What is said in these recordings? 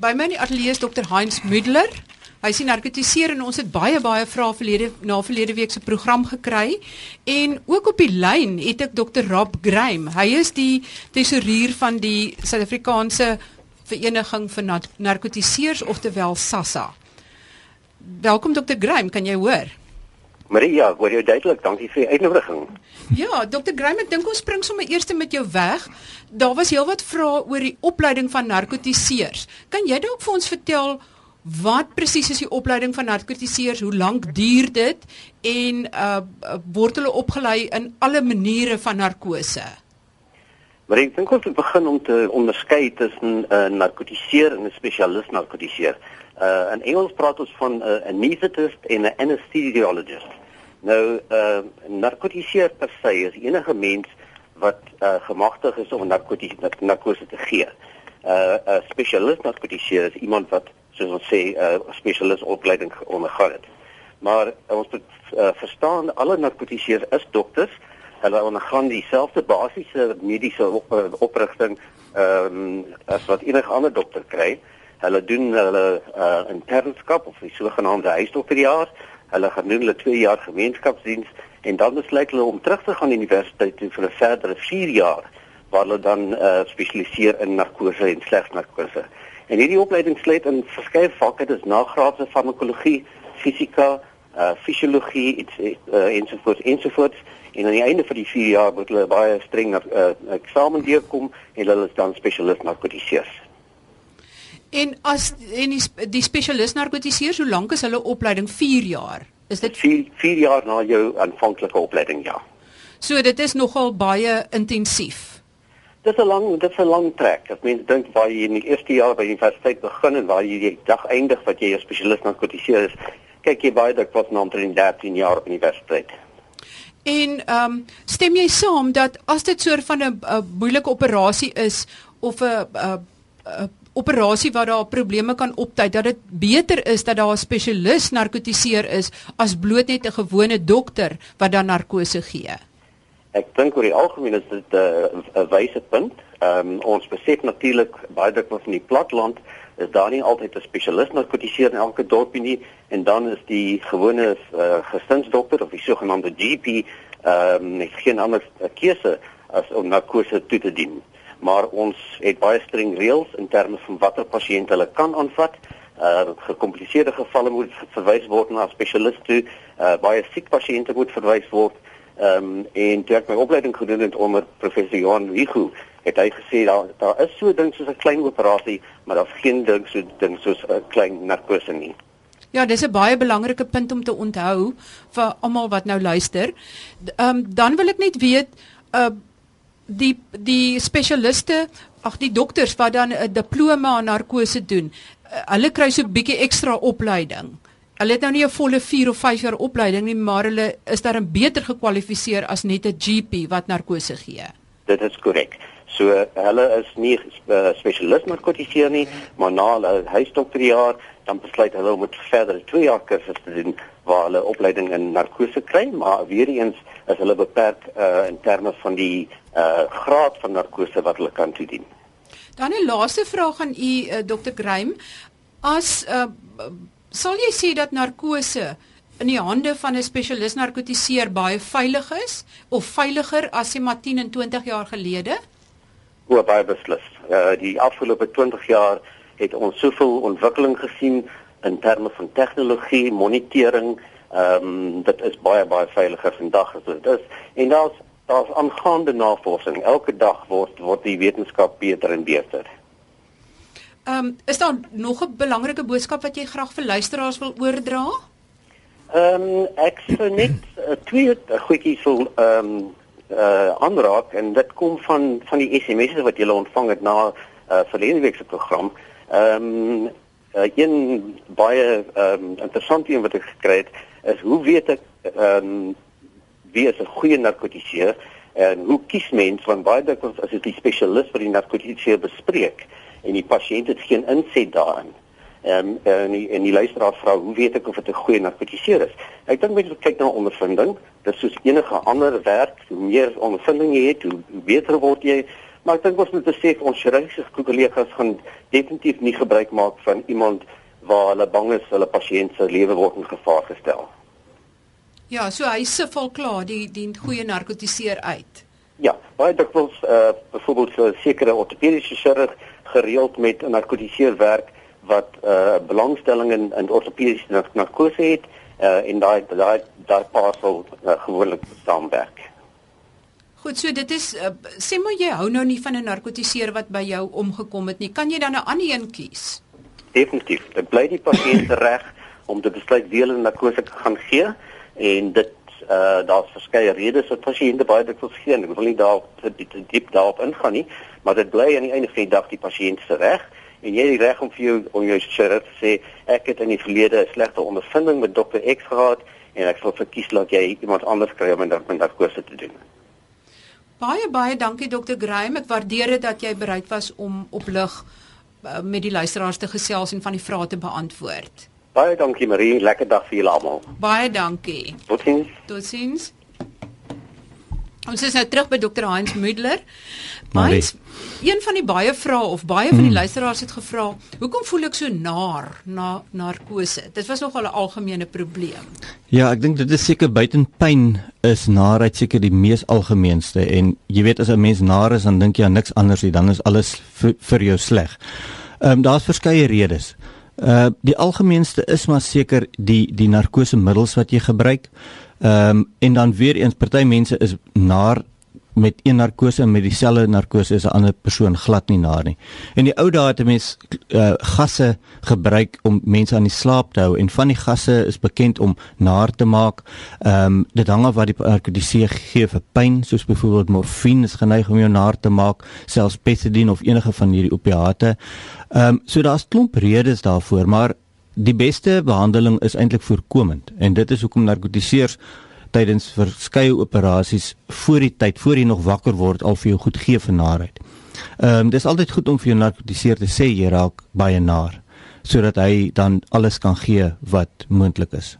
By my ateljee is Dr. Heinz Müdler. Hy sien narkotiseer en ons het baie baie vrae verlede na verlede week se program gekry en ook op die lyn het ek Dr. Rob Grime. Hy is die tesourier van die Suid-Afrikaanse Vereniging vir Narkotiseers oftewel SASSA. Welkom Dr. Grime, kan jy hoor? Maria, hoor jou duidelik. Dankie vir die uitnodiging. Ja, Dr. Grime, ek dink ons spring sommer eers met jou weg. Daar was heelwat vrae oor die opleiding van narkotiseers. Kan jy dalk vir ons vertel Wat presies is die opleiding van narkotiseers? Hoe lank duur dit en uh word hulle opgelei in alle maniere van narkose? Maar ek dink ons moet begin om te onderskei tussen 'n uh, narkotiseer en 'n spesialis narkotiseer. Uh in Engels praat ons van 'n uh, anesthetist en 'n anesthesiologist. Nou uh narkotiseer per se is enige mens wat uh gemagtig is om narkose te gee. Uh 'n spesialis narkotiseer is iemand wat soos ons sê 'n uh, spesialis opleiding ondergaan het. Maar uh, ons moet uh, verstaan alle narkotiseers is dokters. Hulle ondergaan dieselfde basiese mediese op, oprigting ehm um, as wat enige ander dokter kry. Hulle doen hulle uh, internskap of die sogenaamde huisdokterjaar. Hulle gaan doen hulle 2 jaar gemeenskapsdiens en dan besluit hulle om terug te gaan universiteit toe vir 'n verdere 4 jaar waar hulle dan uh, spesialiseer in narkose en slegs narkose. En hierdie opleiding sluit in verskeie vakke, dis nagraadse farmakologie, fisika, uh fisiologie, iets uh, ensovoorts ensovoorts. En aan die einde van die 4 jaar moet hulle baie streng na uh, eksamen deurkom en hulle is dan spesialis narkotiseers. En as en die, die spesialis narkotiseers, hoe lank is hulle opleiding? 4 jaar. Is dit 4 4 jaar na jou aanvanklike opleiding, ja. So dit is nogal baie intensief. Dit is 'n lang dit is 'n lang trek. Ek meen dink waar jy in die eerste jaar by universiteit begin en waar jy die dag eindig wat jy 'n spesialis narkotiseer is, kyk jy baie dat wat nou omtrent 13 jaar op universiteit. En ehm um, stem jy saam dat as dit soort van 'n moeilike operasie is of 'n 'n operasie waar daar probleme kan opduik dat dit beter is dat daar 'n spesialis narkotiseer is as bloot net 'n gewone dokter wat dan narkose gee? Ek dink oor die algemeen is dit 'n uh, 'n wyse punt. Ehm um, ons besef natuurlik baie dikwels in die platland is daar nie altyd 'n spesialis narkotiseer in elke dorpie nie en dan is die gewone uh, gesinsdokter of die sogenaamde GP ehm um, geen ander keuse as om narkose toe te dien. Maar ons het baie streng reëls in terme van watter pasiënte hulle kan aanvat. Uh gekompliseerde gevalle moet verwys word na 'n spesialis toe. Uh baie siek pasiënte moet verwys word. Ehm um, en toe ek my opleiding gedoen het onder professor Johan Wigu, het hy gesê daar daar is so ding soos 'n klein operasie, maar daar's geen ding so ding soos 'n klein narkose nie. Ja, dis 'n baie belangrike punt om te onthou vir almal wat nou luister. Ehm um, dan wil ek net weet uh die die spesialiste, ag die dokters wat dan 'n diploma in narkose doen, uh, hulle kry so 'n bietjie ekstra opleiding. Hulle het nou nie 'n volle 4 of 5 jaar opleiding nie, maar hulle is daar 'n beter gekwalifiseer as net 'n GP wat narkose gee. Dit is korrek. So hulle is nie uh, spesialis narkotiseer nie, maar na hulle huisdokterjaar dan besluit hulle om 'n verdere 2 jaar kursus te doen waar hulle opleiding in narkose kry, maar weer eens is hulle beperk uh, in terme van die uh, graad van narkose wat hulle kan toedien. Dan 'n laaste vraag aan u uh, Dr. Grime. As uh, Sal jy sê dat narkose in die hande van 'n spesialis narkotiseer baie veilig is of veiliger as se maar 10 en 20 jaar gelede? O, baie beslis. Uh, die afgelope 20 jaar het ons soveel ontwikkeling gesien in terme van tegnologie, monitering. Ehm um, dit is baie baie veiliger vandag as dit is. En daar's daar's aangaande navorsing. Elke dag word word die wetenskap beter en beter. Ehm um, is daar nog 'n belangrike boodskap wat jy graag vir luisteraars wil oordra? Ehm um, ek sou net uh, twee goedjies wil ehm um, uh aanraak en dit kom van van die SMS'e wat jy ontvang het na uh verlede week se program. Ehm um, uh, een baie um, interessante een wat ek gekry het is hoe weet ek ehm um, wie is 'n goeie narkotiseer en hoe kies mens want baie dikwels as dit die spesialis vir die narkotiseer bespreek en die pasiënt het geen inset daarin. Ehm um, en die, en die luisteraar vra hoe weet ek of dit 'n goeie narkotiseer is? Ek dink mense kyk na ondervinding. Dit is soos enige ander werk, hoe meer ondervinding jy het, hoe beter word jy. Maar ek dink ons moet besef ons chirurgiese kollegas gaan definitief nie gebruik maak van iemand waar hulle bang is hulle pasiënt se lewe word in gevaar gestel. Ja, so hy sif al klaar die die goeie narkotiseer uit. Ja, baie dikwels eh uh, byvoorbeeld so sekere ortopediese chirurg gereeld met 'n narkotiseer werk wat eh uh, belangstelling in in ortopediese narkose het eh uh, en daai daai daai paasel uh, gewoonlik saamwerk. Goed, so dit is uh, sê maar jy hou nou nie van 'n narkotiseer wat by jou omgekom het nie. Kan jy dan 'n ander een kies? Definitief. Dit bly die pasiënt reg om te besluit wie hulle narkose gaan gee en dit uh daar's verskeie redes wat pasiënte baie dikwels gee. Ek wil nie daar te, te diep daarop ingaan nie, maar dit bly aan die einde van die dag die pasiënt se reg en jy het die reg om vir jou om jou chirurg te sê ek het in die verlede 'n slegte ondervinding met dokter X gehad en ek sal verkies dat jy iemand anders kry om met narkose te doen. Baie baie dankie dokter Graham. Ek waardeer dit dat jy bereid was om op lig uh, met die luisteraars te gesels en van die vrae te beantwoord. Baie dankie Marie, lekker dag vir julle almal. Baie dankie. Totsiens. Totsiens. Ons is nou terug by Dr. Heinz. Marie. Heinz, een van die baie vrae of baie van die luisteraars het gevra, hoekom voel ek so naar na narkose? Dit was nogal 'n algemene probleem. Ja, ek dink dit is seker buiten pyn is naarheid seker die mees algemeenste en jy weet as 'n mens naar is dan dink jy aan niks anders nie, dan is alles vir, vir jou sleg. Ehm um, daar's verskeie redes. Uh die algemeenste is maar seker die die narkosemiddels wat jy gebruik. Ehm um, en dan weer eens party mense is naar met een narkose en met dieselfde narkose is 'n ander persoon glad nie naar nie. En die ou dae het mense uh, gasse gebruik om mense aan die slaap te hou en van die gasse is bekend om naar te maak. Ehm um, dit hang af wat die narkotise gee vir pyn, soos byvoorbeeld morfine is geneig om jou naar te maak, selfs Pethidine of enige van hierdie opiate. Ehm um, so daar's klomp redes daarvoor, maar die beste behandeling is eintlik voorkomend en dit is hoekom narkotiseers tydens verskeie operasies voor die tyd voor jy nog wakker word al vir jou goed gee vir naarheid. Ehm um, dis altyd goed om vir jou narkotiseer te sê jy raak baie naar sodat hy dan alles kan gee wat moontlik is.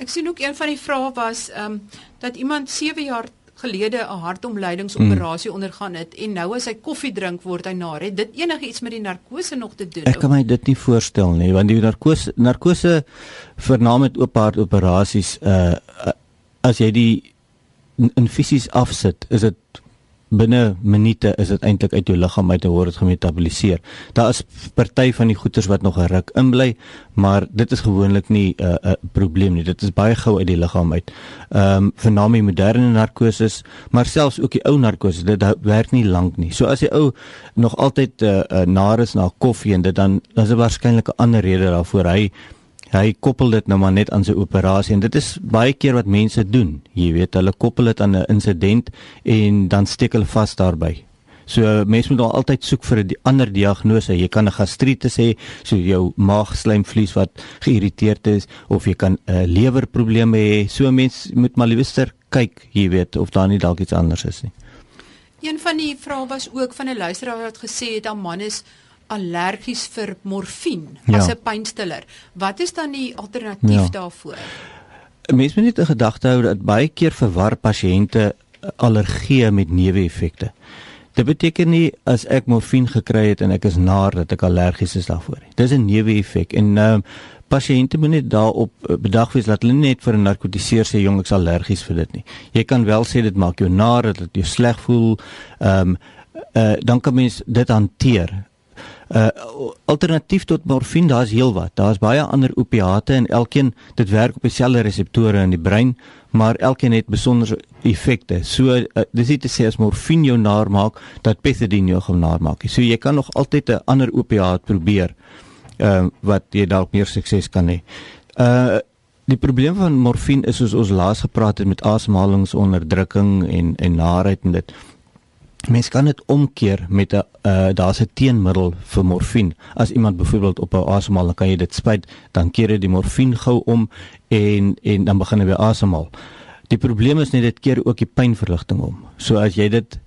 Ek sien ook een van die vrae was ehm um, dat iemand 7 jaar gelede 'n hartomleidingsoperasie mm. ondergaan het en nou as hy koffie drink word hy naar. Het dit enigiets met die narkose nog te doen? Ek kan my dit nie voorstel nie want die narkose narkose vernaam met oop hart operasies uh as jy die in fisies afsit, is dit binne minute is dit eintlik uit jou liggaam uit en word dit gemetaboliseer. Daar is party van die goeters wat nog 'n ruk inbly, maar dit is gewoonlik nie 'n uh, 'n uh, probleem nie. Dit is baie gou uit die liggaam uit. Ehm um, vernaam die moderne narkoses, maar selfs ook die ou narkose, dit werk nie lank nie. So as die ou nog altyd 'n uh, uh, naar is na koffie en dit dan dan is daar waarskynlik 'n ander rede daarvoor. Hy hy koppel dit nou maar net aan sy operasie en dit is baie keer wat mense doen. Jy weet, hulle koppel dit aan 'n insident en dan steek hulle vas daarbey. So mense moet al altyd soek vir 'n ander diagnose. Jy kan 'n gastritis hê, so jou maagslijmvlies wat geïrriteerd is of jy kan 'n uh, lewerprobleme hê. So mense moet maar liewer kyk, jy weet, of daar nie dalk iets anders is nie. Een van die vrae was ook van 'n luisteraar wat gesê het 'n man is allergies vir morfine ja. as 'n pynstiller. Wat is dan die alternatief ja. daarvoor? Mense moet net 'n gedagte hou dat baie keer verwar pasiënte allergie met neeweffekte. Dit beteken nie as ek morfine gekry het en ek is naar dat ek allergies is daarvoor nie. Dis 'n neeweffek en ehm uh, pasiënte moet net daarop eh, bedag wees dat hulle net vir 'n narkotiseer sê jong ek's allergies vir dit nie. Jy kan wel sê dit maak jou naar, dat dit jou sleg voel. Ehm um, uh, dan kan mens dit hanteer uh alternatief tot morfine daar's heelwat. Daar's baie ander opiate en elkeen dit werk op dieselfde reseptore in die brein, maar elkeen het besondere effekte. So uh, dis nie te sê as morfine jou naar maak dat pethidine jou gaan naar maak. So jy kan nog altyd 'n ander opiaat probeer uh wat jy dalk meer sukses kan hê. Uh die probleem van morfine is soos ons laas gepraat het met asemhalingsonderdrukking en en naarheid en dit Mens kan dit omkeer met 'n uh, daar's 'n teenmiddel vir morfine. As iemand byvoorbeeld op 'n asemhaal, dan kan jy dit spuit, dan keer jy die morfine gou om en en dan begin hy weer asemhaal. Die probleem is net dit keer ook die pynverligting om. So as jy dit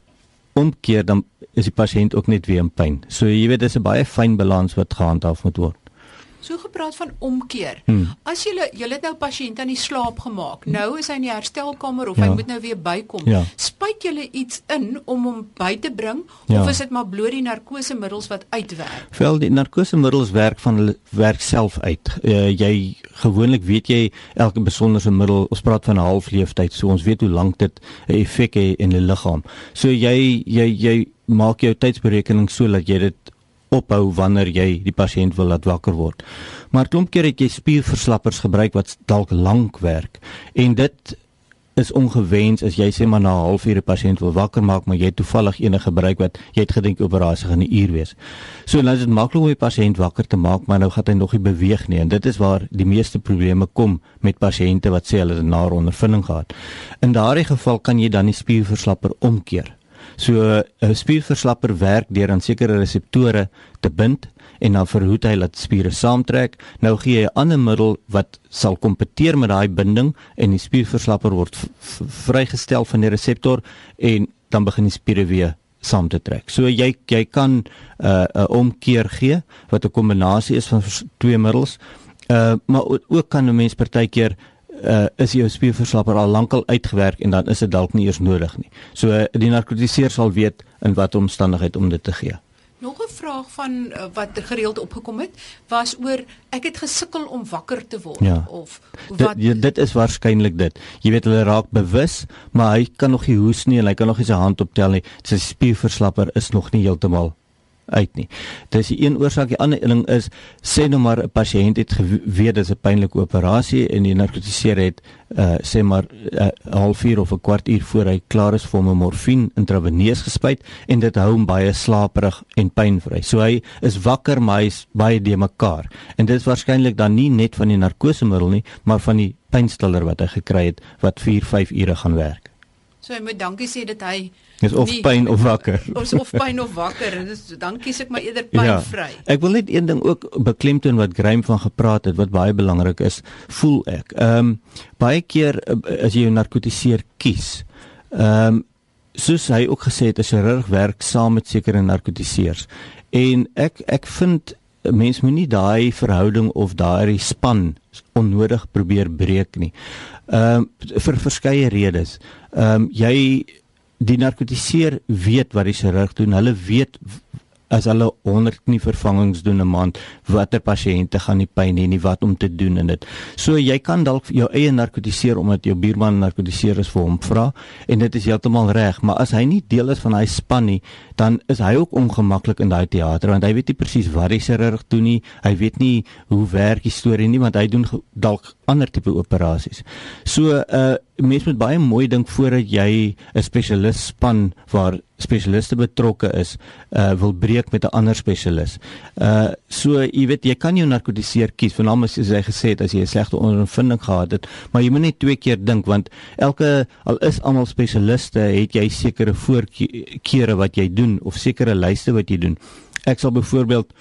omkeer dan is die pasiënt ook net weer in pyn. So jy weet dis 'n baie fyn balans wat gehandhaaf moet word. So gepraat van omkeer. Hmm. As jy jy het nou pasiënt aan die slaap gemaak. Nou is hy in die herstelkamer of ja. hy moet nou weer bykom. Ja. Spuit jy iets in om hom by te bring Ja. of is dit maar bloot die narkosemiddels wat uitwerk? Wel die narkosemiddels werk van hulle werk self uit. Uh, jy gewoonlik weet jy elke besonderse middel, ons praat van 'n halfleeftyd, so ons weet hoe lank dit 'n effek het in die liggaam. So jy jy jy maak jou tydsberekening so dat jy dit ophou wanneer jy die pasiënt wil laat wakker word. Maar klomp keer het jy spierverslappers gebruik wat dalk lank werk en dit is ongewens as jy sê maar na 'n halfuur 'n pasiënt wil wakker maak maar jy het toevallig enige gebruik wat jy het gedink operasie gaan 'n uur wees. So dan is dit maklik om die pasiënt wakker te maak maar nou gaan hy nog nie beweeg nie en dit is waar die meeste probleme kom met pasiënte wat sê hulle het 'n nare ondervinding gehad. In daardie geval kan jy dan die spierverslapper omkeer. So 'n spierverslapper werk deur aan sekere reseptore te bind en dan verhoed hy dat spiere saamtrek. Nou gee jy 'n ander middel wat sal kompeteer met daai binding en die spierverslapper word vrygestel van die reseptor en dan begin die spiere weer saam te trek. So jy jy kan 'n uh, 'n omkeer gee wat 'n kombinasie is van twee middels. Uh maar ook kan 'n mens partykeer uh is jou spierverslapper al lankal uitgewerk en dan is dit dalk nie eers nodig nie. So uh, die narkotiseer sal weet in watter omstandigheid om dit te gee. Nog 'n vraag van uh, wat gereeld opgekom het, was oor ek het gesukkel om wakker te word Ja. of wat ja, dit is waarskynlik dit. Jy weet hulle raak bewus, maar hy kan nog nie hoes nie en hy kan nog nie sy hand optel nie. Sy spierverslapper is nog nie heeltemal uit nie. Dis die een oorsaak, die ander ding is sê nou maar 'n pasiënt het geweet dis 'n pynlike operasie en die narkotiseer het uh sê maar 'n uh, halfuur of 'n kwartuur voor hy klaar is vir 'n morfine intraveneus gespuit en dit hou hom baie slaperig en pynvry. So hy is wakker maar hy's baie de mekaar. En dit is waarskynlik dan nie net van die narkosemiddel nie, maar van die pynstiller wat hy gekry het wat 4-5 ure gaan werk. So hy moet dankie sê dat hy Dis of nie- pyn of wakker. of of pyn of wakker. Dit is dan kies ek maar eerder pynvry. Ja, ek wil net een ding ook beklemtoon wat Graham van gepraat het wat baie belangrik is, voel ek. Ehm um, baie keer uh, as jy jou narkotiseer kies. Ehm um, soos hy ook gesê het, 'n chirurg werk saam met sekere narkotiseers. En ek ek vind mens moenie daai verhouding of daai span onnodig probeer breek nie. Ehm um, vir verskeie redes. Ehm um, jy die narkotiseer weet wat die chirurg doen. Hulle weet as hulle 100 knievervangings doen 'n maand, watter pasiënte gaan nie pyn hê nie, wat om te doen in dit. So jy kan dalk jou eie narkotiseer omdat jou buurman narkotiseer is vir hom vra en dit is heeltemal reg, maar as hy nie deel is van hy span nie, dan is hy ook ongemaklik in daai teater want hy weet nie presies wat die chirurg doen nie. Hy weet nie hoe werk die storie nie want hy doen dalk ander tipe operasies. So 'n uh, mens moet baie mooi dink voordat jy 'n spesialis span waar spesialiste betrokke is, uh wil breek met 'n ander spesialis. Uh so jy weet jy kan jou narkotiseer kies, veral as jy gesê het as jy 'n slegte ondervinding gehad het, maar jy moet net twee keer dink want elke al is almal spesialiste, het jy sekere voorkeure wat jy doen of sekere lyste wat jy doen. Ek sal byvoorbeeld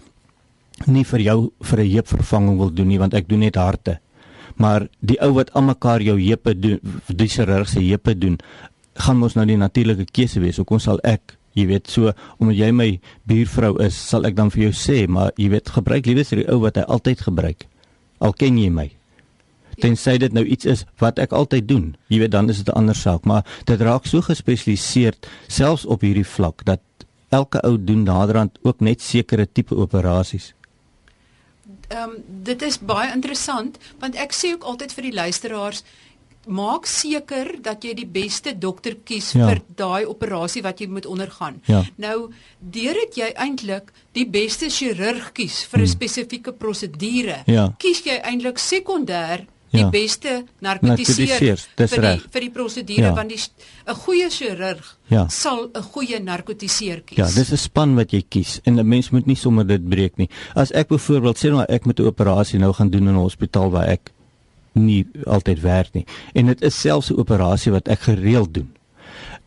nie vir jou vir 'n heupvervanging wil doen nie want ek doen net harte. Maar die ou wat almekaar jou heupe doen, die chirurg se heupe doen, gaan mos nou die natuurlike keuse wees. Hoekom sal ek, jy weet, so omdat jy my buurvrou is, sal ek dan vir jou sê, maar jy weet, gebruik liewer die ou wat hy altyd gebruik. Al ken jy my. Tensy dit nou iets is wat ek altyd doen. Jy weet, dan is dit 'n ander saak, maar dit raak so gespesialiseer selfs op hierdie vlak dat elke ou doen naderhand ook net sekere tipe operasies. Ehm um, dit is baie interessant want ek sê ook altyd vir die luisteraars maak seker dat jy die beste dokter kies Ja. vir daai operasie wat jy moet ondergaan. Ja. Nou deurdat jy eintlik die beste chirurg kies vir 'n spesifieke prosedure, Hmm. Ja. kies jy eintlik sekondêr die Ja. beste narkotiseer vir die reg. vir die prosedure Ja. want die 'n goeie chirurg Ja. sal 'n goeie narkotiseer kies. Ja, dis 'n span wat jy kies en 'n mens moet nie sommer dit breek nie. As ek byvoorbeeld sê nou ek moet 'n operasie nou gaan doen in 'n hospitaal waar ek nie altyd werk nie en dit is selfs 'n operasie wat ek gereeld doen.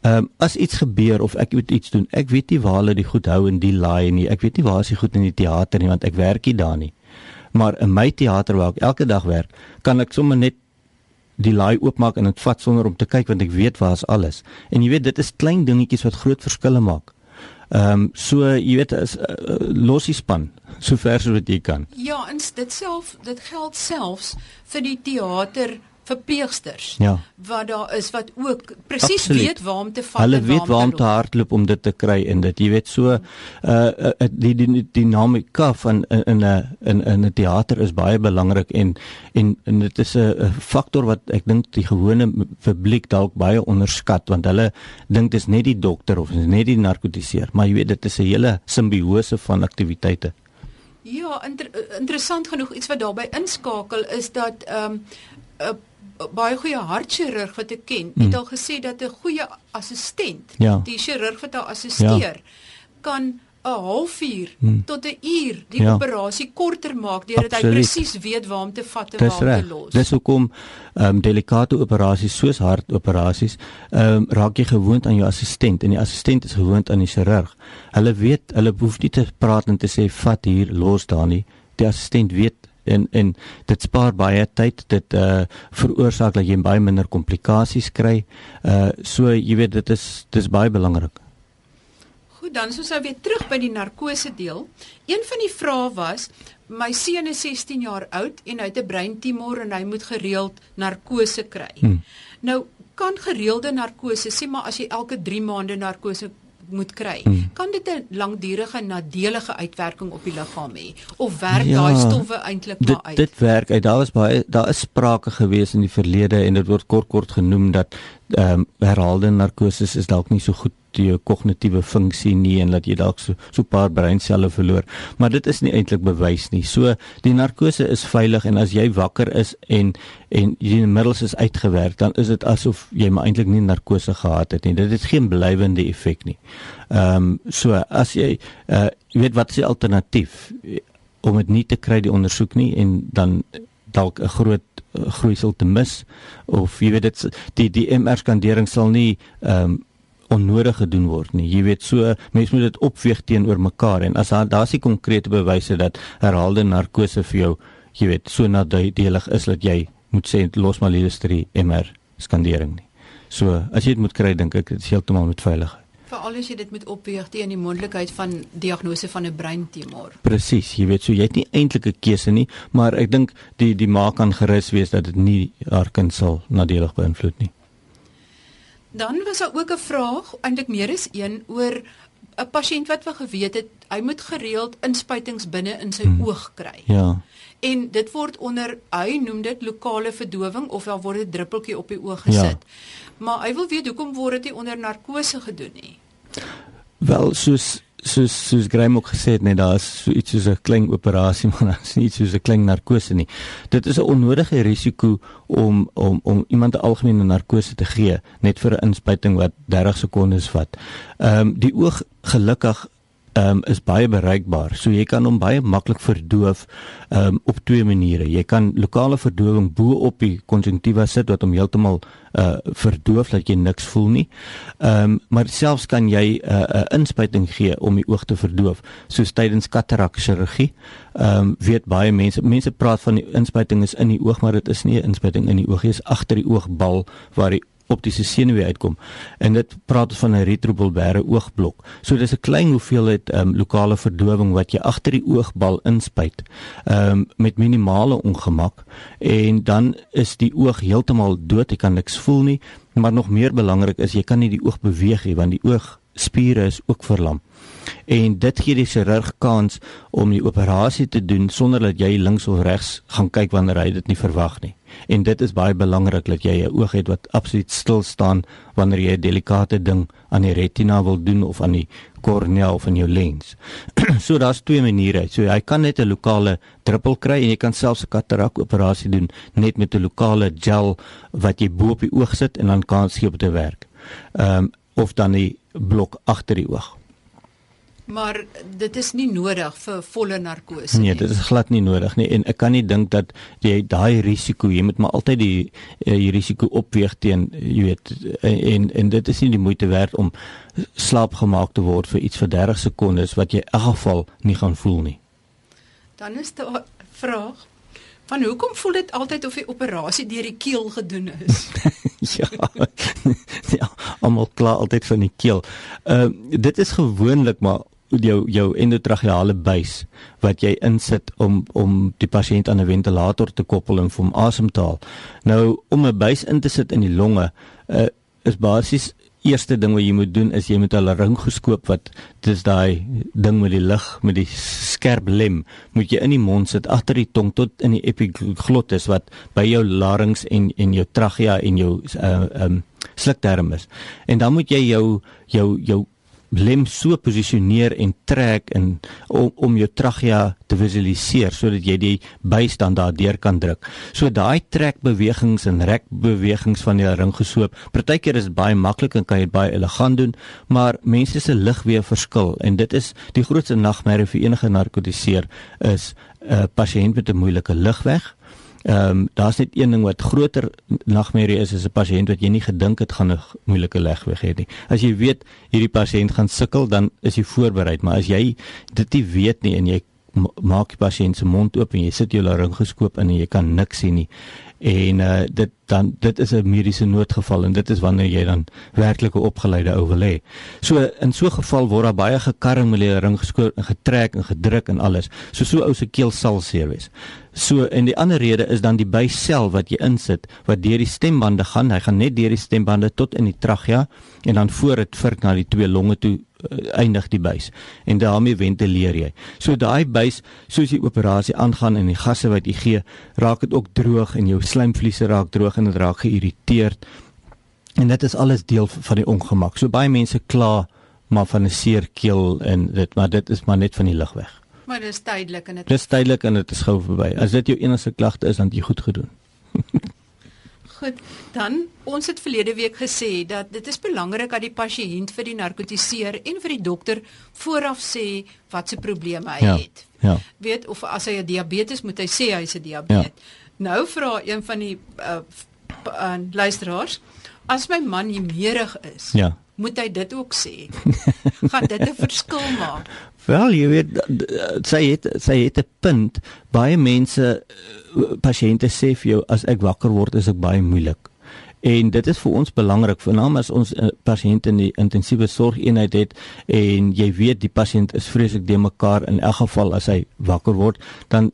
Ehm um, as iets gebeur of ek moet iets doen, ek weet nie waar hulle die goed hou in die laai nie. Ek weet nie waar is die goed in die teater nie want ek werk nie daar nie. Maar in my teater waar ek elke dag werk, kan ek sommer net die laai oopmaak en dit vat sonder om te kyk want ek weet waar is alles. En jy weet dit is klein dingetjies wat groot verskille maak. Ehm um, so jy weet is uh, los die span sover so wat jy kan. Ja, en dit self dit geld selfs vir die teater verpleegsters ja. wat daar is wat ook presies weet waar om te vat Hulle weet waar om te hardloop om dit te kry en dit jy weet so uh, uh die die dinamika van in 'n in 'n teater is baie belangrik en en en dit is 'n faktor wat ek dink die gewone publiek dalk baie onderskat want hulle dink dit is net die dokter of net die narkotiseer maar jy weet dit is 'n hele simbiose van aktiwiteite Ja, inter, interessant genoeg iets wat daarbey inskakel is dat ehm um, 'n baie goeie hartchirurg wat ek ken, hmm. het al gesê dat 'n goeie assistent, ja. die chirurg wat haar assisteer, ja. kan 'n halfuur hmm. tot 'n uur die ja. operasie korter maak deurdat hy presies weet waar om te vat en waar om te los. Dis hoekom ehm um, delikate operasies soos hartoperasies ehm um, raak jy gewoond aan jou assistent en die assistent is gewoond aan die chirurg. Hulle weet, hulle hoef nie te praat en te sê vat hier los daar nie. Die assistent weet en en dit spaar baie tyd. Dit uh veroorsaak dat jy baie minder komplikasies kry. Uh so jy weet dit is dis baie belangrik. Goed dan soos nou weer terug by die narkose deel. Een van die vrae was my seun is 16 jaar oud en hy het 'n breintumor en hy moet gereeld narkose kry. Hmm. nou kan gereelde narkose sê maar as jy elke 3 maande narkose moet kry. Hmm. Kan dit 'n langdurige nadelige uitwerking op die liggaam hê of werk ja, daai stowwe eintlik maar uit? Dit werk uit. Daar was baie daar is sprake gewees in die verlede en dit word kort kort genoem dat ehm um, herhaalde narkose is dalk nie so goed jou kognitiewe funksie nie en dat jy dalk so so 'n paar breinselle verloor. Maar dit is nie eintlik bewys nie. So die narkose is veilig en as jy wakker is en en die middels is uitgewerk, dan is dit asof jy maar eintlik nie narkose gehad het nie. Dit het geen blywende effek nie. Ehm um, so as jy uh jy weet wat die alternatief om dit nie te kry die ondersoek nie en dan dalk 'n groot uh, groeisel te mis of jy weet dit die die MR skandering sal nie ehm um, onnodig gedoen word nie. Jy weet so mense moet dit opweeg teenoor mekaar en as daar daar's die konkrete bewyse dat herhaalde narkose vir jou, jy weet, so nadelig is dat jy moet sê los maar listerie MR skandering nie. So as jy dit moet kry dink ek dit is heeltemal met veiligheid. Veral as jy dit moet opweeg teen die moontlikheid van diagnose van 'n breintumor. Presies, jy weet so jy het nie eintlik 'n keuse nie, maar ek dink die die ma kan gerus wees dat dit nie haar kind sal nadelig beïnvloed nie. Dan was daar ook 'n vraag, eintlik meer as een oor 'n pasiënt wat we geweet het hy moet gereeld inspuitings binne in sy hmm. oog kry. Ja. En dit word onder hy noem dit lokale verdowing of wel word 'n druppeltjie op die oog gesit. Ja. Maar hy wil weet hoekom word dit nie onder narkose gedoen nie. Wel soos soos soos Graham ook gesê het net daar is so iets soos 'n klein operasie maar daar is nie iets soos 'n klein narkose nie. Dit is 'n onnodige risiko om om om iemand 'n algemene narkose te gee net vir 'n inspuiting wat 30 sekondes vat. Ehm um, die oog gelukkig um, is baie bereikbaar. So jy kan hom baie maklik verdoof um, op twee maniere. Jy kan lokale verdowing bo op die konjunktiva sit wat hom heeltemal uh verdoof dat jy niks voel nie. Ehm um, maar selfs kan jy 'n uh, 'n uh, inspuiting gee om die oog te verdoof, soos tydens katarak chirurgie. Ehm um, weet baie mense mense praat van die inspuiting is in die oog, maar dit is nie 'n inspuiting in die oog nie, dit is agter die oogbal waar die optiese senuwee uitkom. En dit praat van 'n retrobulbare oogblok. So dis 'n klein hoeveelheid um, lokale verdowing wat jy agter die oogbal inspuit. Ehm um, met minimale ongemak en dan is die oog heeltemal dood, jy kan niks voel nie, maar nog meer belangrik is jy kan nie die oog beweeg nie want die oogspiere is ook verlam en dit gee die chirurg kans om die operasie te doen sonder dat jy links of regs gaan kyk wanneer hy dit nie verwag nie. En dit is baie belangrik dat jy 'n oog het wat absoluut stil staan wanneer jy 'n delikate ding aan die retina wil doen of aan die kornea of in jou lens. so daar's twee maniere. So jy kan net 'n lokale druppel kry en jy kan selfs 'n katarak operasie doen net met 'n lokale gel wat jy bo op die oog sit en dan kan dit op te werk. Ehm um, of dan die blok agter die oog. Maar dit is nie nodig vir volle narkose nee, nie. Nee, dit is glad nie nodig nie en ek kan nie dink dat jy daai risiko, jy moet maar altyd die eh, die risiko opweeg teen jy weet en en dit is nie die moeite werd om slaap gemaak te word vir iets vir 30 sekondes wat jy in elk geval nie gaan voel nie. Dan is daar 'n vraag van hoekom voel dit altyd of die operasie deur die keel gedoen is? ja, ja, almal kla altyd van die keel. Ehm uh, dit is gewoonlik maar jou jou endotracheale buis wat jy insit om om die pasiënt aan 'n ventilator te koppel en vir hom asem te haal. Nou om 'n buis in te sit in die longe uh, is basies eerste ding wat jy moet doen is jy moet 'n laryngoskoop wat dis daai ding met die lug met die skerp lem moet jy in die mond sit agter die tong tot in die epiglottis wat by jou larynx en en jou trachea en jou uh um slukdarm is. En dan moet jy jou jou jou lem so posisioneer en trek in om om jou trachea te visualiseer sodat jy die bystand daardeur kan druk. So daai trekbewegings en rekbewegings van die ringgesoop, partykeer is baie maklik en kan jy baie elegant doen, maar mense se ligweef verskil en dit is die grootste nagmerrie vir enige narkotiseer is 'n uh, pasiënt met 'n moeilike ligweg Ehm um, daar's net een ding wat groter nagmerrie is as 'n pasiënt wat jy nie gedink het gaan 'n moeilike legweg hê nie. As jy weet hierdie pasiënt gaan sukkel, dan is jy voorberei, maar as jy dit nie weet nie en jy maak die pasiënt se mond oop en jy sit jou laryngoskoop in en jy kan niks sien nie en uh, dit dan dit is 'n mediese noodgeval en dit is wanneer jy dan werklike opgeleide ou wil hê. So in so 'n geval word daar baie gekarring met die ring geskoor en getrek en gedruk en alles. So so ou se keel sal seer wees. So en die ander rede is dan die bysel wat jy insit wat deur die stembande gaan. Hy gaan net deur die stembande tot in die trachea en dan voor dit vir na die twee longe toe uh, eindig die buis en daarmee ventileer jy. So daai buis soos die operasie aangaan en die gasse wat jy gee, raak dit ook droog en jou slijmvliese raak droog en dit raak geïrriteerd. En dit is alles deel van die ongemak. So baie mense kla maar van 'n seer keel en dit maar dit is maar net van die lug weg. Maar dit is tydelik en dit Dis tydelik en dit is gou verby. As dit jou enigste klagte is, dan jy goed gedoen. Goed, dan ons het verlede week gesê dat dit is belangrik dat die pasiënt vir die narkotiseer en vir die dokter vooraf sê wat se probleme hy Ja, het. ja. Weet of as hy 'n diabetes moet hy sê hy's 'n diabetes. Nou vra een van die uh, uh, luisteraars, as my man hemerig is, Ja. moet hy dit ook sê? Gaan dit 'n verskil maak? Wel, jy weet d- d- sy het sy het 'n punt. Baie mense eh, pasiënte sê vir jou as ek wakker word is ek baie moeilik. En dit is vir ons belangrik, veral as ons 'n uh, pasiënt in die intensiewe sorgeenheid het en jy weet die pasiënt is vreeslik de mekaar in elk geval as hy wakker word, dan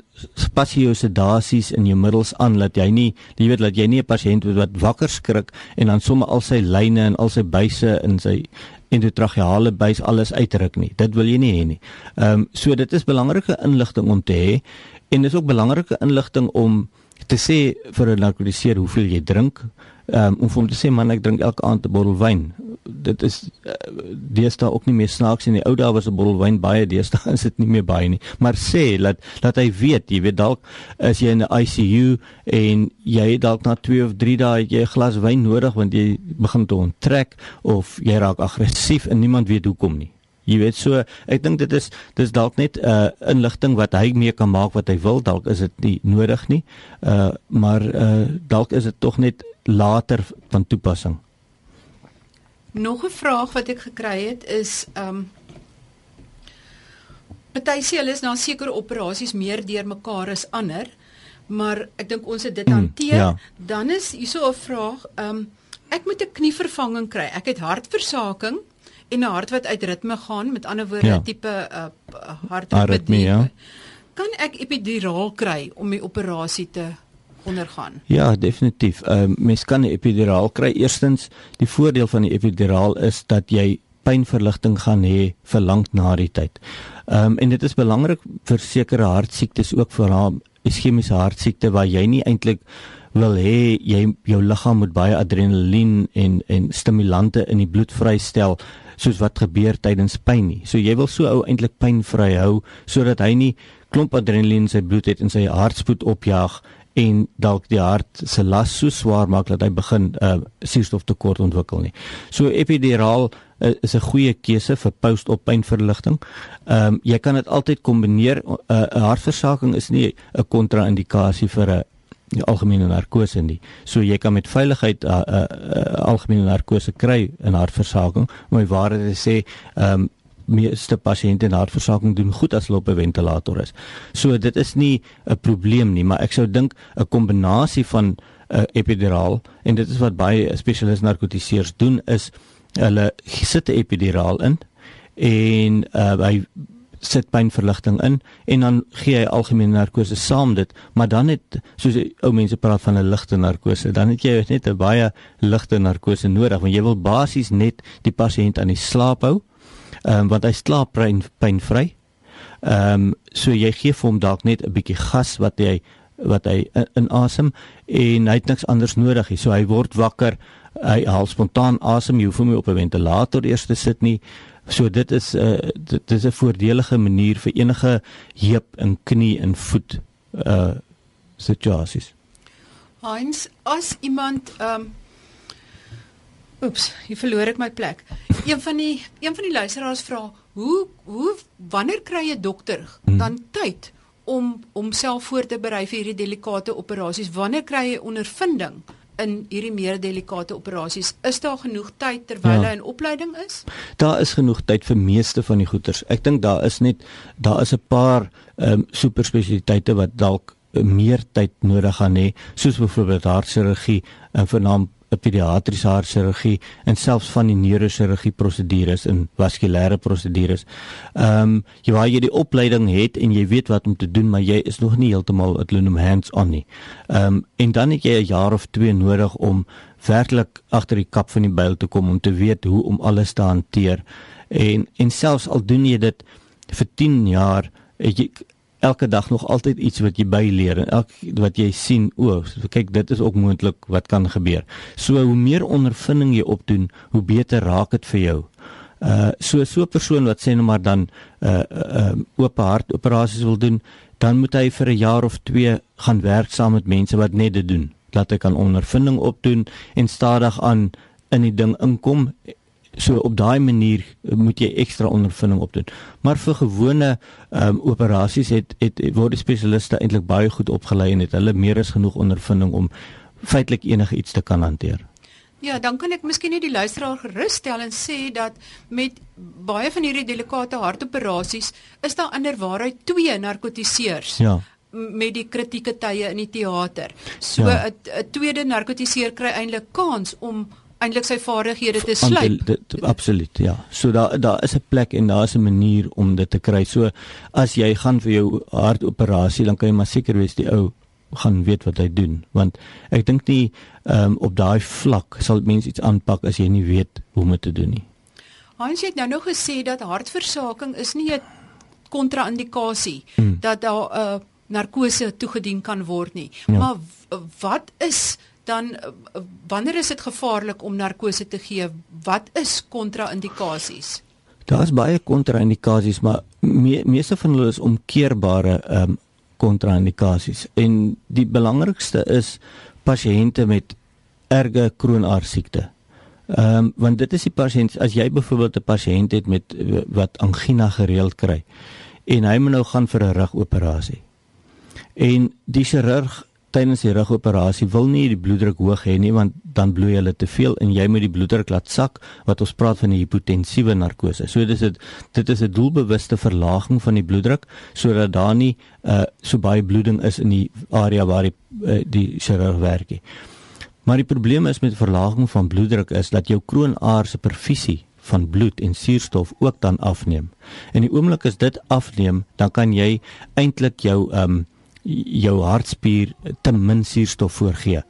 pas jy jou sedasies in jou middels aan dat jy nie, jy weet dat jy nie 'n pasiënt wat wakker skrik en dan sommer al sy lyne en al sy buise in sy endotracheale buis alles uitruk nie. Dit wil jy nie hê nie. Ehm um, so dit is belangrike inligting om te hê en dis ook belangrike inligting om te sê vir 'n narkotiseer hoeveel jy drink. Um, om vir hom te sê man ek drink elke aand 'n bottel wyn. Dit is uh, deesdae ook nie meer snaaks in die ou dae was 'n bottel wyn baie deesdae is dit nie meer baie nie. Maar sê dat dat hy weet, jy weet dalk is jy in 'n ICU en jy het dalk na 2 of 3 dae het jy 'n glas wyn nodig want jy begin te onttrek of jy raak aggressief en niemand weet hoekom nie. Jy weet so, ek dink dit is dis dalk net 'n uh, inligting wat hy mee kan maak wat hy wil, dalk is dit nie nodig nie. Uh maar uh dalk is dit tog net later van toepassing. Nog 'n vraag wat ek gekry het is um, Party sê hulle is na sekere operasies meer deurmekaar as ander, maar ek dink ons het dit Mm, hanteer. ja. Dan is hierso 'n vraag, um, ek moet 'n knievervanging kry. Ek het hartversaking en 'n hart wat uit ritme gaan, met ander woorde 'n Ja. tipe uh, hartritme. ja. Kan ek epiduraal kry om die operasie te ondergaan? Ja, definitief. Ehm uh, mens kan 'n epiduraal kry. Eerstens, die voordeel van die epiduraal is dat jy pynverligting gaan hê vir lank na die tyd. Ehm um, en dit is belangrik vir sekere hartsiektes ook vir haar iskemiese hartsiekte waar jy nie eintlik wil hê jy jou liggaam moet baie adrenalien en en stimulante in die bloed vrystel soos wat gebeur tydens pyn nie. So jy wil so ou eintlik pynvry hou sodat hy nie klomp adrenalien in sy bloed het en sy hartspoed opjaag en dalk die hart se las so swaar maak dat hy begin uh, suurstoftekort ontwikkel nie. So epiduraal uh, is 'n goeie keuse vir post-op pynverligting. Ehm um, jy kan dit altyd kombineer. 'n uh, Hartversaking is nie 'n kontra-indikasie vir 'n die algemene narkose nie. So jy kan met veiligheid 'n uh, uh, uh, algemene narkose kry in hartversaking, maar my waarheid is sê ehm um, meeste pasiënte in hartversaking doen goed as hulle op 'n ventilator is. So dit is nie 'n probleem nie, maar ek sou dink 'n kombinasie van uh, epiduraal en dit is wat baie spesialis narkotiseers doen is hulle sit 'n epiduraal in en uh, hy sit pynverligting in en dan gee hy algemene narkose saam dit. Maar dan het soos ou mense praat van 'n ligte narkose dan het jy net 'n baie ligte narkose nodig want jy wil basies net die pasiënt aan die slaap hou um, want hy slaap pyn pynvry. Ehm um, so jy gee vir hom dalk net 'n bietjie gas wat hy wat hy inasem in en hy het niks anders nodig nie. So hy word wakker hy haal spontaan asem jy hoef hom nie op 'n ventilator eers te sit nie So dit is 'n uh, dit is 'n voordelige manier vir enige heup en knie en voet uh situasies. Heinz, as iemand ehm um, Oeps, hier verloor ek my plek. Een van die een van die luisteraars vra, hoe hoe wanneer kry 'n dokter hmm. dan tyd om homself voor te berei vir hierdie delikate operasies? Wanneer kry hy ondervinding? In hierdie meer delikate operasies. Is daar genoeg tyd terwyl ja. hy in opleiding is? Daar is genoeg tyd vir meeste van die goeters. Ek dink daar is net daar is 'n paar ehm um, superspesialiteite wat dalk meer tyd nodig gaan hê, soos byvoorbeeld hartchirurgie en vernaam pediatriese hartchirurgie en selfs van die neurochirurgie prosedures en vaskulêre prosedures. Ehm um, jy waar jy die opleiding het en jy weet wat om te doen, maar jy is nog nie heeltemal at Lunum hands on nie. Ehm um, en dan het jy 'n jaar of 2 nodig om werklik agter die kap van die byl te kom om te weet hoe om alles te hanteer. En en selfs al doen jy dit vir 10 jaar, jy elke dag nog altyd iets wat jy byleer en elke wat jy sien o, so, kyk dit is ook moontlik wat kan gebeur. So hoe meer ondervinding jy opdoen, hoe beter raak dit vir jou. Uh so so 'n persoon wat sê nou maar dan uh uh oop hart operasies wil doen, dan moet hy vir 'n jaar of 2 gaan werk saam met mense wat net dit doen. Laat hy kan ondervinding opdoen en stadig aan in die ding inkom So op daai manier moet jy ekstra ondervinding opdoen. Maar vir gewone ehm um, operasies het het word die spesialiste eintlik baie goed opgelei en het hulle meer as genoeg ondervinding om feitelik enige iets te kan hanteer. Ja, dan kan ek miskien net die luisteraar gerus stel en sê dat met baie van hierdie delikate hartoperasies is daar inderwaarheid twee narkotiseers. Ja met die kritieke tye in die teater. So 'n ja. tweede narkotiseer kry eintlik kans om eintlik sy vaardighede te slyp. Absoluut, ja. So daar daar is 'n plek en daar is 'n manier om dit te kry. So as jy gaan vir jou hartoperasie, dan kan jy maar seker wees die ou gaan weet wat hy doen, want ek dink nie um, op daai vlak sal mense iets aanpak as jy nie weet hoe om dit te doen nie. Hans het nou nog gesê dat hartversaking is nie 'n kontra-indikasie hmm. dat daar 'n uh, narkose toegedien kan word nie. Ja. Maar wat is dan eh, wanneer is dit gevaarlik om narkose te gee? Wat is kontra-indikasies? Daar is baie kontra-indikasies, maar me, meeste van hulle is omkeerbare ehm um, kontra-indikasies. En die belangrikste is pasiënte met erge kroonaar siekte. Ehm um, want dit is die pasiënt as jy byvoorbeeld 'n pasiënt het met wat angina gereeld kry en hy moet nou gaan vir 'n rugoperasie. En die chirurg tydens die rugoperasie wil nie die bloeddruk hoog hê nie want dan bloei hulle te veel en jy moet die bloeddruk laat sak wat ons praat van 'n hipotensiewe narkose. So dis dit dit is 'n doelbewuste verlaging van die bloeddruk sodat daar nie uh, so baie bloeding is in die area waar die uh, die chirurg werk nie. Maar die probleem is met verlaging van bloeddruk is dat jou kroonaar se perfusie van bloed en suurstof ook dan afneem. En die oomblik as dit afneem, dan kan jy eintlik jou ehm um, jou hartspier te min suurstof voorgee.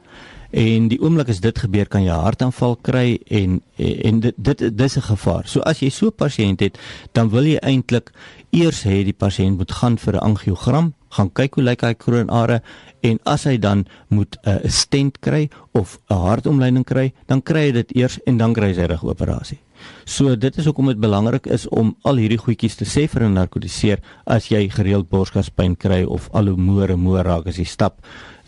En die oomblik as dit gebeur kan jy hartaanval kry en en dit dit dis 'n gevaar. So as jy so 'n pasiënt het, dan wil jy eintlik eers hê die pasiënt moet gaan vir 'n angiogram, gaan kyk hoe lyk hy kroonare en as hy dan moet 'n uh, stent kry of 'n hartomleiding kry, dan kry hy dit eers en dan kry hy sy rugoperasie. So dit is hoekom dit belangrik is om al hierdie goedjies te sê vir 'n narkotiseer as jy gereeld borskaspyn kry of al hoe moer moer raak as jy stap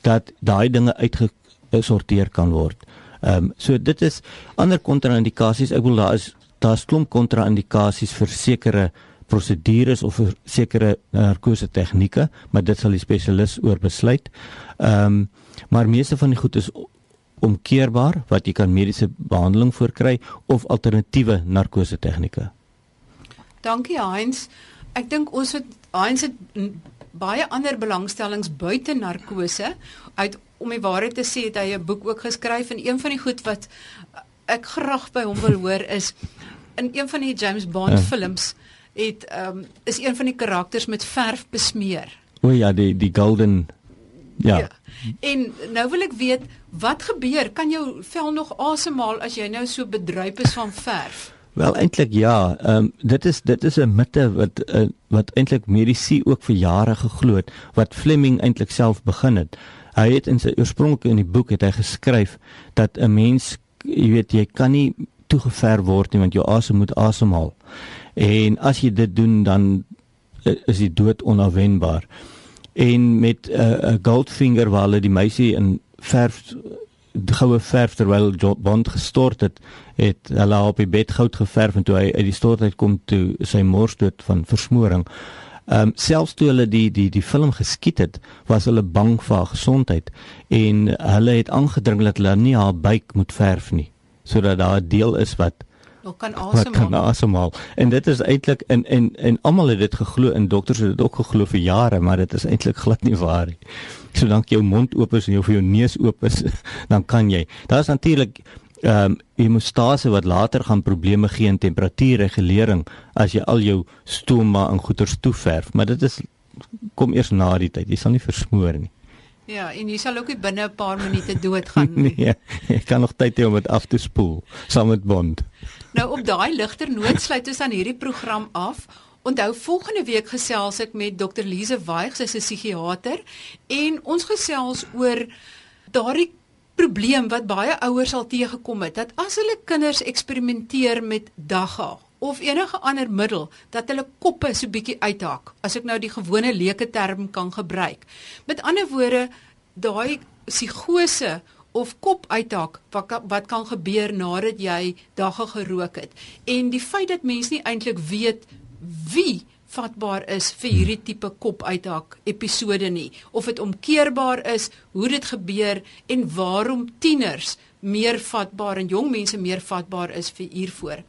dat daai dinge uitgesorteer kan word. Ehm um, so dit is ander kontra-indikasies. Ek wil daar is daar's klomp kontra-indikasies vir sekere prosedures of vir sekere narkose tegnieke, maar dit sal die spesialis oor besluit. Ehm um, maar meeste van die goed is omkeerbaar wat jy kan mediese behandeling voorkry of alternatiewe narkose tegnieke. Dankie Heinz. Ek dink ons het Heinz het baie ander belangstellings buite narkose. Uit om die waarheid te sê, het hy 'n boek ook geskryf en een van die goed wat ek graag by hom wil hoor is in een van die James Bond ja. films het ehm um, is een van die karakters met verf besmeer. O ja, die die golden ja. ja. En nou wil ek weet wat gebeur? Kan jou vel nog asemhaal as jy nou so bedruip is van verf? Wel eintlik ja, ehm um, dit is dit is 'n mitte wat uh, wat eintlik medisy ook vir jare geglo het wat Fleming eintlik self begin het. Hy het in sy oorspronklik in die boek het hy geskryf dat 'n mens, jy weet, jy kan nie toegever word nie want jou asem moet asemhaal. En as jy dit doen dan uh, is die dood onverwenbaar. En met 'n uh, 'n Goldfinger waar hulle die meisie in verf goue verf terwyl Bond gestort het, het hulle op die bed goud geverf en toe hy uit die stort uit kom toe sy mors dood van versmoring. Ehm um, selfs toe hulle die die die film geskiet het, was hulle bang vir haar gesondheid en hulle het aangedring dat hulle nie haar buik moet verf nie sodat daar 'n deel is wat nog kan asemhaal. Kan asemhaal. En dit is eintlik in en en almal het dit geglo en dokters het dit ook geglo vir jare, maar dit is eintlik glad nie waar nie. Solank jou mond oop is en jou vir jou neus oop is, dan kan jy. Daar is natuurlik ehm um, hemostase wat later gaan probleme gee in temperatuurregulering as jy al jou stoma en goeters toeverf, maar dit is kom eers na die tyd. Jy sal nie versmoor nie. Ja, en jy sal ook nie binne 'n paar minute doodgaan nie. nee, jy kan nog tyd hê om dit af te spoel saam met bond. Nou op daai ligter noot sluit ons aan hierdie program af. Onthou volgende week gesels ek met Dr Lize Waig, sy's 'n psigiater, en ons gesels oor daardie probleem wat baie ouers al teëgekom het dat as hulle kinders eksperimenteer met dagga of enige ander middel dat hulle koppe so bietjie uithak. As ek nou die gewone leuke term kan gebruik. Met ander woorde, daai psigose of kop uithak wat wat kan gebeur nadat jy dagga gerook het. En die feit dat mense nie eintlik weet wie vatbaar is vir hierdie tipe kop uithak episode nie of dit omkeerbaar is, hoe dit gebeur en waarom tieners meer vatbaar en jong mense meer vatbaar is vir hiervoor.